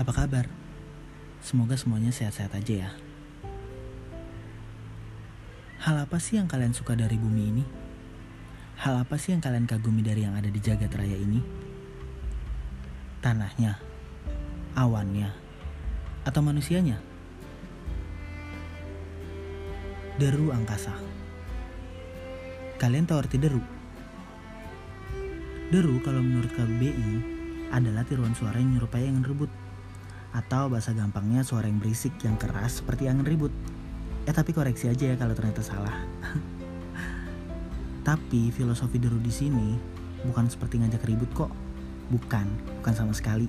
Apa kabar? Semoga semuanya sehat-sehat aja ya. Hal apa sih yang kalian suka dari bumi ini? Hal apa sih yang kalian kagumi dari yang ada di jagat raya ini? Tanahnya, awannya, atau manusianya? Deru angkasa. Kalian tahu arti deru? Deru kalau menurut KBBI adalah tiruan suara yang menyerupai angin ribut. Atau bahasa gampangnya suara yang berisik yang keras seperti angin ribut. Eh tapi koreksi aja ya kalau ternyata salah. tapi filosofi deru di sini bukan seperti ngajak ribut kok. Bukan, bukan sama sekali.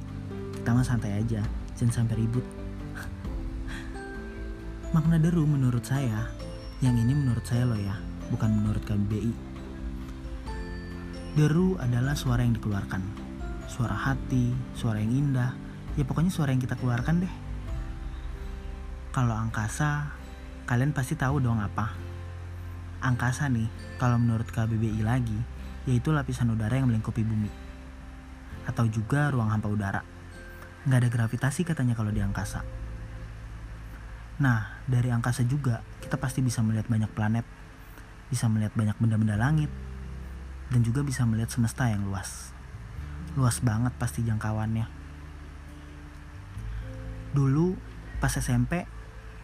Kita mah santai aja, jangan sampai ribut. Makna deru menurut saya, yang ini menurut saya loh ya, bukan menurut KBBI. Deru adalah suara yang dikeluarkan. Suara hati, suara yang indah, ya pokoknya suara yang kita keluarkan deh. Kalau angkasa, kalian pasti tahu dong apa. Angkasa nih, kalau menurut KBBI lagi, yaitu lapisan udara yang melingkupi bumi. Atau juga ruang hampa udara. Nggak ada gravitasi katanya kalau di angkasa. Nah, dari angkasa juga kita pasti bisa melihat banyak planet, bisa melihat banyak benda-benda langit, dan juga bisa melihat semesta yang luas. Luas banget pasti jangkauannya. Dulu pas SMP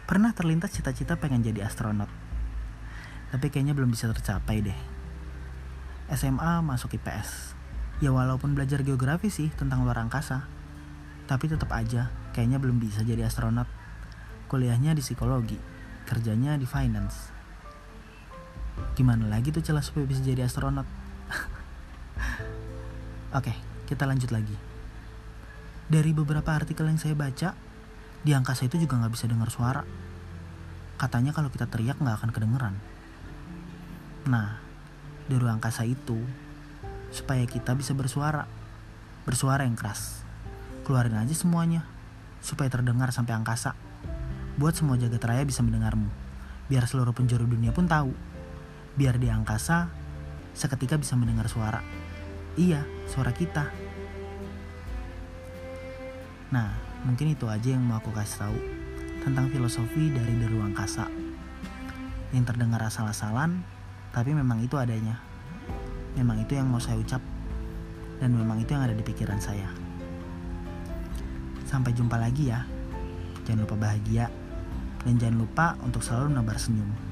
pernah terlintas cita-cita pengen jadi astronot. Tapi kayaknya belum bisa tercapai deh. SMA masuk IPS. Ya walaupun belajar geografi sih tentang luar angkasa. Tapi tetap aja kayaknya belum bisa jadi astronot. Kuliahnya di psikologi, kerjanya di finance. Gimana lagi tuh celah supaya bisa jadi astronot? Oke, kita lanjut lagi. Dari beberapa artikel yang saya baca, di angkasa itu juga nggak bisa dengar suara. Katanya kalau kita teriak nggak akan kedengeran. Nah, di ruang angkasa itu, supaya kita bisa bersuara, bersuara yang keras. Keluarin aja semuanya, supaya terdengar sampai angkasa. Buat semua jagat raya bisa mendengarmu, biar seluruh penjuru dunia pun tahu. Biar di angkasa, seketika bisa mendengar suara. Iya, suara kita. Nah, mungkin itu aja yang mau aku kasih tahu tentang filosofi dari deru angkasa. Yang terdengar asal-asalan, tapi memang itu adanya. Memang itu yang mau saya ucap, dan memang itu yang ada di pikiran saya. Sampai jumpa lagi ya. Jangan lupa bahagia, dan jangan lupa untuk selalu menebar senyum.